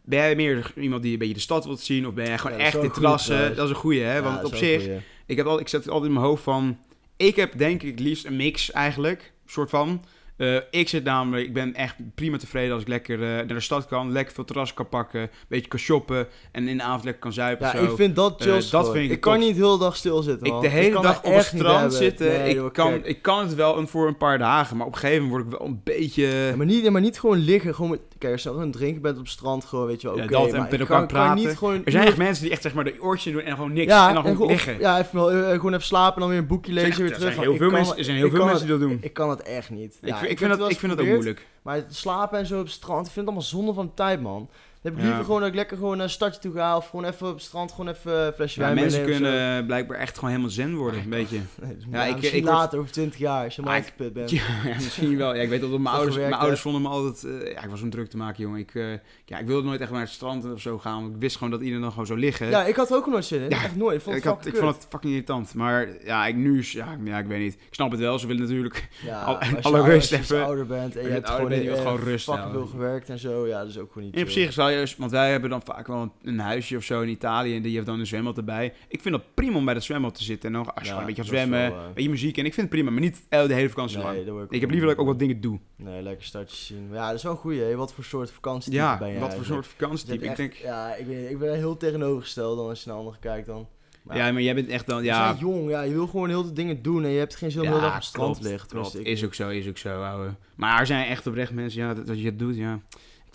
Speaker 1: ben jij meer iemand die een beetje de stad wilt zien? Of ben jij gewoon
Speaker 2: Ja,
Speaker 1: echt in terrassen? Dat is een goeie, hè? Want op zich,
Speaker 2: goeie.
Speaker 1: ik, heb al, ik zet het altijd in mijn hoofd van... Ik heb denk ik liefst een mix eigenlijk, soort van. Eh, ik zit namelijk, ik ben echt prima tevreden als ik lekker eh, naar de stad kan, lekker veel terras kan pakken, een beetje kan shoppen en in de avond lekker kan zuipen.
Speaker 2: Ja,
Speaker 1: zo.
Speaker 2: ik vind dat chill.
Speaker 1: Eh, dat vind ik
Speaker 2: ik kan niet de hele dag stilzitten,
Speaker 1: Ik
Speaker 2: man.
Speaker 1: de hele dag op het strand zitten.
Speaker 2: Nee,
Speaker 1: ik,
Speaker 2: joh,
Speaker 1: kan,
Speaker 2: kijk.
Speaker 1: ik kan het wel een, voor een paar dagen, maar op een gegeven moment word ik wel een beetje...
Speaker 2: Ja, maar, niet, maar niet gewoon liggen. Gewoon kijk, als je aan het drinken bent op het strand, gewoon, weet je wel, oké. maar ik kan, kan niet gewoon...
Speaker 1: Er zijn echt mensen die echt zeg maar de oortjes doen en gewoon niks.
Speaker 2: ja,
Speaker 1: en dan gewoon liggen.
Speaker 2: ja, even, wel, eh, gewoon even slapen en dan weer een boekje lezen, weer
Speaker 1: er
Speaker 2: terug.
Speaker 1: zijn
Speaker 2: Maar
Speaker 1: heel veel mensen, er zijn heel veel mensen die dat doen.
Speaker 2: Ik kan het echt niet.
Speaker 1: Ik,
Speaker 2: Ja,
Speaker 1: vind, dat, ik vind dat ook moeilijk.
Speaker 2: Maar slapen en zo op het strand, ik vind het allemaal zonde van de tijd, man. Heb ik liever gewoon dat ik lekker gewoon naar een stadje toe ga. Of gewoon even op het strand gewoon even een flesje wijn
Speaker 1: mensen kunnen blijkbaar echt gewoon helemaal zen worden, een beetje. <laughs>
Speaker 2: Nee, dus
Speaker 1: Ja, ik- ik
Speaker 2: later, over 20 jaar, als je
Speaker 1: Ah, ik-
Speaker 2: uitgeput bent. <laughs>
Speaker 1: Ja, misschien wel. Ja, ik weet dat mijn ouders, mijn ouders vonden me altijd... eh, ja, ik was om druk te maken, jongen. Ik, eh, ja, ik wilde nooit echt naar het strand of zo gaan. Want ik wist gewoon dat iedereen dan gewoon zou liggen.
Speaker 2: Ja, ik had er ook nooit zin in.
Speaker 1: Ja,
Speaker 2: echt nooit. Ik vond
Speaker 1: ik,
Speaker 2: het
Speaker 1: had, ik
Speaker 2: fucking
Speaker 1: vond het fucking irritant. Maar ja, ik nu... Ja, ja, ik weet niet. Ik snap het wel. Ze willen natuurlijk...
Speaker 2: Ja, <laughs>
Speaker 1: Al-
Speaker 2: als je
Speaker 1: alle
Speaker 2: ouder-
Speaker 1: rust
Speaker 2: als je
Speaker 1: even.
Speaker 2: ouder bent en je
Speaker 1: je
Speaker 2: hebt
Speaker 1: ouder
Speaker 2: gewoon,
Speaker 1: bent, je gewoon rust
Speaker 2: fucking
Speaker 1: houden.
Speaker 2: veel gewerkt en zo. Ja, dat is ook gewoon niet
Speaker 1: In zich zou je... Want wij hebben dan vaak wel een huisje of zo in Italië. En die heeft dan een zwembad erbij. Ik vind dat prima om bij dat zwembad te zitten. En dan als je
Speaker 2: Ja,
Speaker 1: gewoon een beetje gaat zwemmen.
Speaker 2: wel, eh,
Speaker 1: Een beetje muziek. En ik vind het prima. Maar niet de hele vakantie lang.
Speaker 2: Nee,
Speaker 1: Ik heb liever dat ik ook wat dingen doe.
Speaker 2: Nee, lekker startjes zien. Maar ja, dat is wel een goeie. hè. Wat voor soort vakantie
Speaker 1: Ja,
Speaker 2: ben je
Speaker 1: wat voor soort vakantietype.
Speaker 2: Je
Speaker 1: Ik denk...
Speaker 2: Ja, ik, weet, ik ben heel tegenovergesteld dan als je naar anderen kijkt dan. Maar
Speaker 1: Ja, maar jij bent echt dan...
Speaker 2: Je
Speaker 1: Ja,
Speaker 2: bent jong, ja, je wil gewoon heel veel dingen doen en je hebt geen zin om heel dag op het strand te liggen.
Speaker 1: klopt. Is ook zo, is ook zo, ouwe. Maar er zijn echt oprecht mensen, ja, dat, dat je het doet, ja.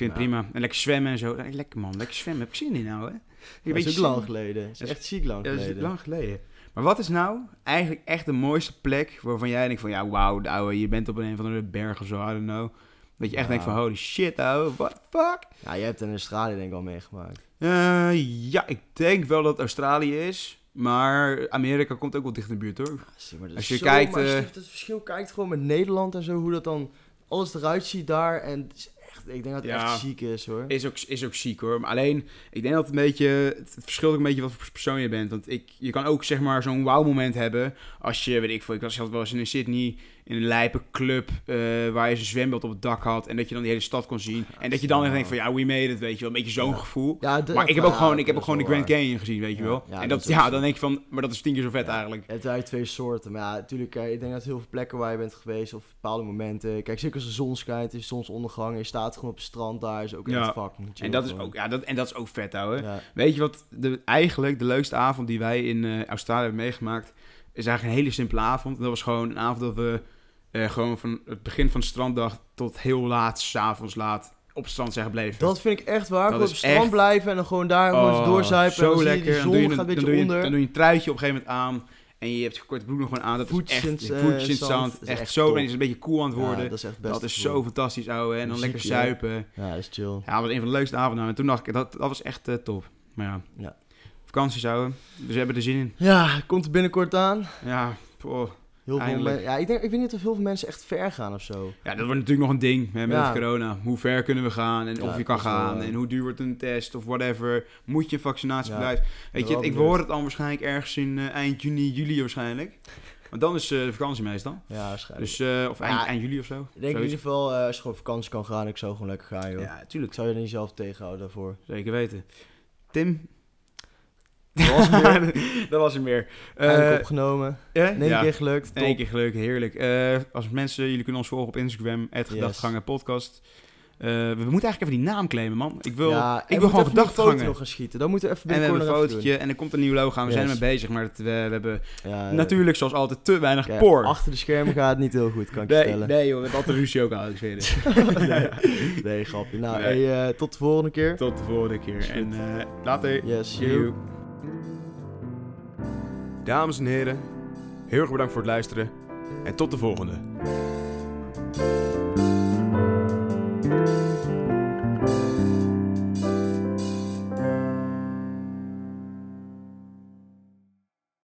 Speaker 1: Vind het prima. En lekker zwemmen en zo. Lekker man, lekker zwemmen. Heb ik zin in nou, hè?
Speaker 2: Dat is ook lang geleden. Dat is echt ziek lang
Speaker 1: Ja, dat is
Speaker 2: geleden.
Speaker 1: lang geleden. Maar wat is nou eigenlijk echt de mooiste plek waarvan jij denkt van... Ja, wauw, ouwe, je bent op een van de berg of zo, I don't know. Dat je echt denkt van, holy shit, ouwe, what the fuck?
Speaker 2: Ja, je hebt in Australië denk ik al meegemaakt.
Speaker 1: Eh, ja, ik denk wel dat Australië is. Maar Amerika komt ook wel dicht in de buurt, hoor.
Speaker 2: Ja, zie maar, dat
Speaker 1: Als je kijkt,
Speaker 2: maar als je het verschil kijkt gewoon met Nederland en zo, hoe dat dan alles eruit ziet daar. En het is echt, ik denk dat het
Speaker 1: Ja.
Speaker 2: echt ziek is hoor.
Speaker 1: Is ook, is ook ziek hoor. Maar alleen, ik denk dat het een beetje. Het verschilt ook een beetje wat voor persoon je bent. Want ik, je kan ook zeg maar zo'n wow-moment hebben. Als je, weet ik veel, ik was zelfs wel eens in Sydney. In een lijpe club. eh, waar je zo'n zwembad op het dak had. En dat je dan die hele stad kon zien. En dat je dan echt denkt van ja, we made it. Weet je wel. Een beetje zo'n
Speaker 2: Ja.
Speaker 1: gevoel.
Speaker 2: Ja, de-
Speaker 1: Maar ik heb ook gewoon, ik heb ook gewoon de Grand Canyon gezien, weet je wel.
Speaker 2: Ja,
Speaker 1: en
Speaker 2: dat
Speaker 1: ja, dan denk je van, maar dat is tien keer zo vet eigenlijk.
Speaker 2: Hebt eigenlijk twee soorten. Maar ja, natuurlijk, eh, ik denk dat heel veel plekken waar je bent geweest of bepaalde momenten. Kijk, zeker als de zon schijnt, is zonsondergang. En je staat gewoon op het strand daar, is ook
Speaker 1: Ja.
Speaker 2: echt fucking chill.
Speaker 1: En dat is
Speaker 2: gewoon.
Speaker 1: ook, ja, dat, en dat is ook vet, ouwe.
Speaker 2: Ja.
Speaker 1: Weet je wat de, eigenlijk de leukste avond die wij in eh, Australië hebben meegemaakt, is eigenlijk een hele simpele avond. Dat was gewoon een avond dat we eh, gewoon van het begin van de stranddag tot heel laat, s'avonds laat, op het strand zijn gebleven.
Speaker 2: Dat vind ik echt waar. Op het strand
Speaker 1: echt-
Speaker 2: blijven en dan gewoon daar gewoon eens doorzuipen. en
Speaker 1: Zo
Speaker 2: dan zie je
Speaker 1: lekker.
Speaker 2: die
Speaker 1: Dan doe je
Speaker 2: zon gaat een
Speaker 1: dan
Speaker 2: beetje
Speaker 1: je-
Speaker 2: onder.
Speaker 1: Dan doe je een truitje op een gegeven moment aan. En je hebt je korte broek nog gewoon aan. Dat
Speaker 2: Voetjes
Speaker 1: is
Speaker 2: in
Speaker 1: echt
Speaker 2: het,
Speaker 1: in
Speaker 2: is
Speaker 1: Echt,
Speaker 2: echt
Speaker 1: zo. En is een beetje cool aan het worden.
Speaker 2: Ja, dat is echt best
Speaker 1: dat is zo fantastisch, ouwe. En dan
Speaker 2: Muziek,
Speaker 1: lekker zuipen.
Speaker 2: Ja, dat is chill.
Speaker 1: Ja, dat was een van de leukste avonden. En toen dacht ik, dat, dat was echt eh, top. Maar ja.
Speaker 2: Ja.
Speaker 1: Vakanties, ouwe. Dus we hebben er zin in.
Speaker 2: Ja, komt er binnenkort aan.
Speaker 1: Ja, poh.
Speaker 2: Heel
Speaker 1: Eindelijk.
Speaker 2: ja, ik, denk, ik weet niet of heel veel mensen echt ver gaan of zo.
Speaker 1: Ja, dat wordt natuurlijk nog een ding hè, met
Speaker 2: Ja.
Speaker 1: corona. Hoe ver kunnen we gaan en
Speaker 2: Ja,
Speaker 1: of je kan
Speaker 2: wel,
Speaker 1: gaan
Speaker 2: eh,
Speaker 1: en hoe duur wordt een test of whatever. Moet je een vaccinatiebeleid? Weet je, ik hoor het al waarschijnlijk ergens in eh, eind juni, juli waarschijnlijk. Want dan is eh, de vakantie meestal.
Speaker 2: Ja, waarschijnlijk.
Speaker 1: Dus, of eind,
Speaker 2: Ja,
Speaker 1: eind juli of zo.
Speaker 2: ik denk in
Speaker 1: Zoiets.
Speaker 2: ieder geval, als je gewoon op vakantie kan gaan, ik zou gewoon lekker gaan, joh.
Speaker 1: Ja, tuurlijk.
Speaker 2: Ik zou je er niet zelf tegenhouden daarvoor.
Speaker 1: Zeker weten. Tim?
Speaker 2: Dat was hem weer. <laughs>
Speaker 1: dat was hem weer.
Speaker 2: Eindelijk
Speaker 1: Eh,
Speaker 2: opgenomen.
Speaker 1: eh,
Speaker 2: één
Speaker 1: ja.
Speaker 2: keer gelukt. Top.
Speaker 1: één keer gelukt, heerlijk. Eh, als mensen, jullie kunnen ons volgen op Instagram, Gedachtgangen Podcast. Eh, we moeten eigenlijk even die naam claimen, man. Ik wil,
Speaker 2: ja,
Speaker 1: ik wil
Speaker 2: we
Speaker 1: gewoon
Speaker 2: foto
Speaker 1: gedachtgangen.
Speaker 2: nog gaan schieten. Dan moeten we even
Speaker 1: En we hebben een fotootje en er komt een nieuw logo aan. We zijn
Speaker 2: Yes.
Speaker 1: ermee bezig, maar het, we, we hebben.
Speaker 2: Ja,
Speaker 1: natuurlijk zoals altijd te weinig poor.
Speaker 2: Achter de schermen gaat het niet heel goed, kan ik je
Speaker 1: nee,
Speaker 2: vertellen.
Speaker 1: nee joh, we hebben altijd ruzie ook aan, het. <laughs>
Speaker 2: nee, grapje. Nou,
Speaker 1: Nee.
Speaker 2: hey, eh, tot de volgende keer.
Speaker 1: Tot de volgende keer. En eh, later.
Speaker 2: Yes,
Speaker 1: See
Speaker 2: you.
Speaker 1: you. Dames en heren, heel erg bedankt voor het luisteren. En tot de volgende.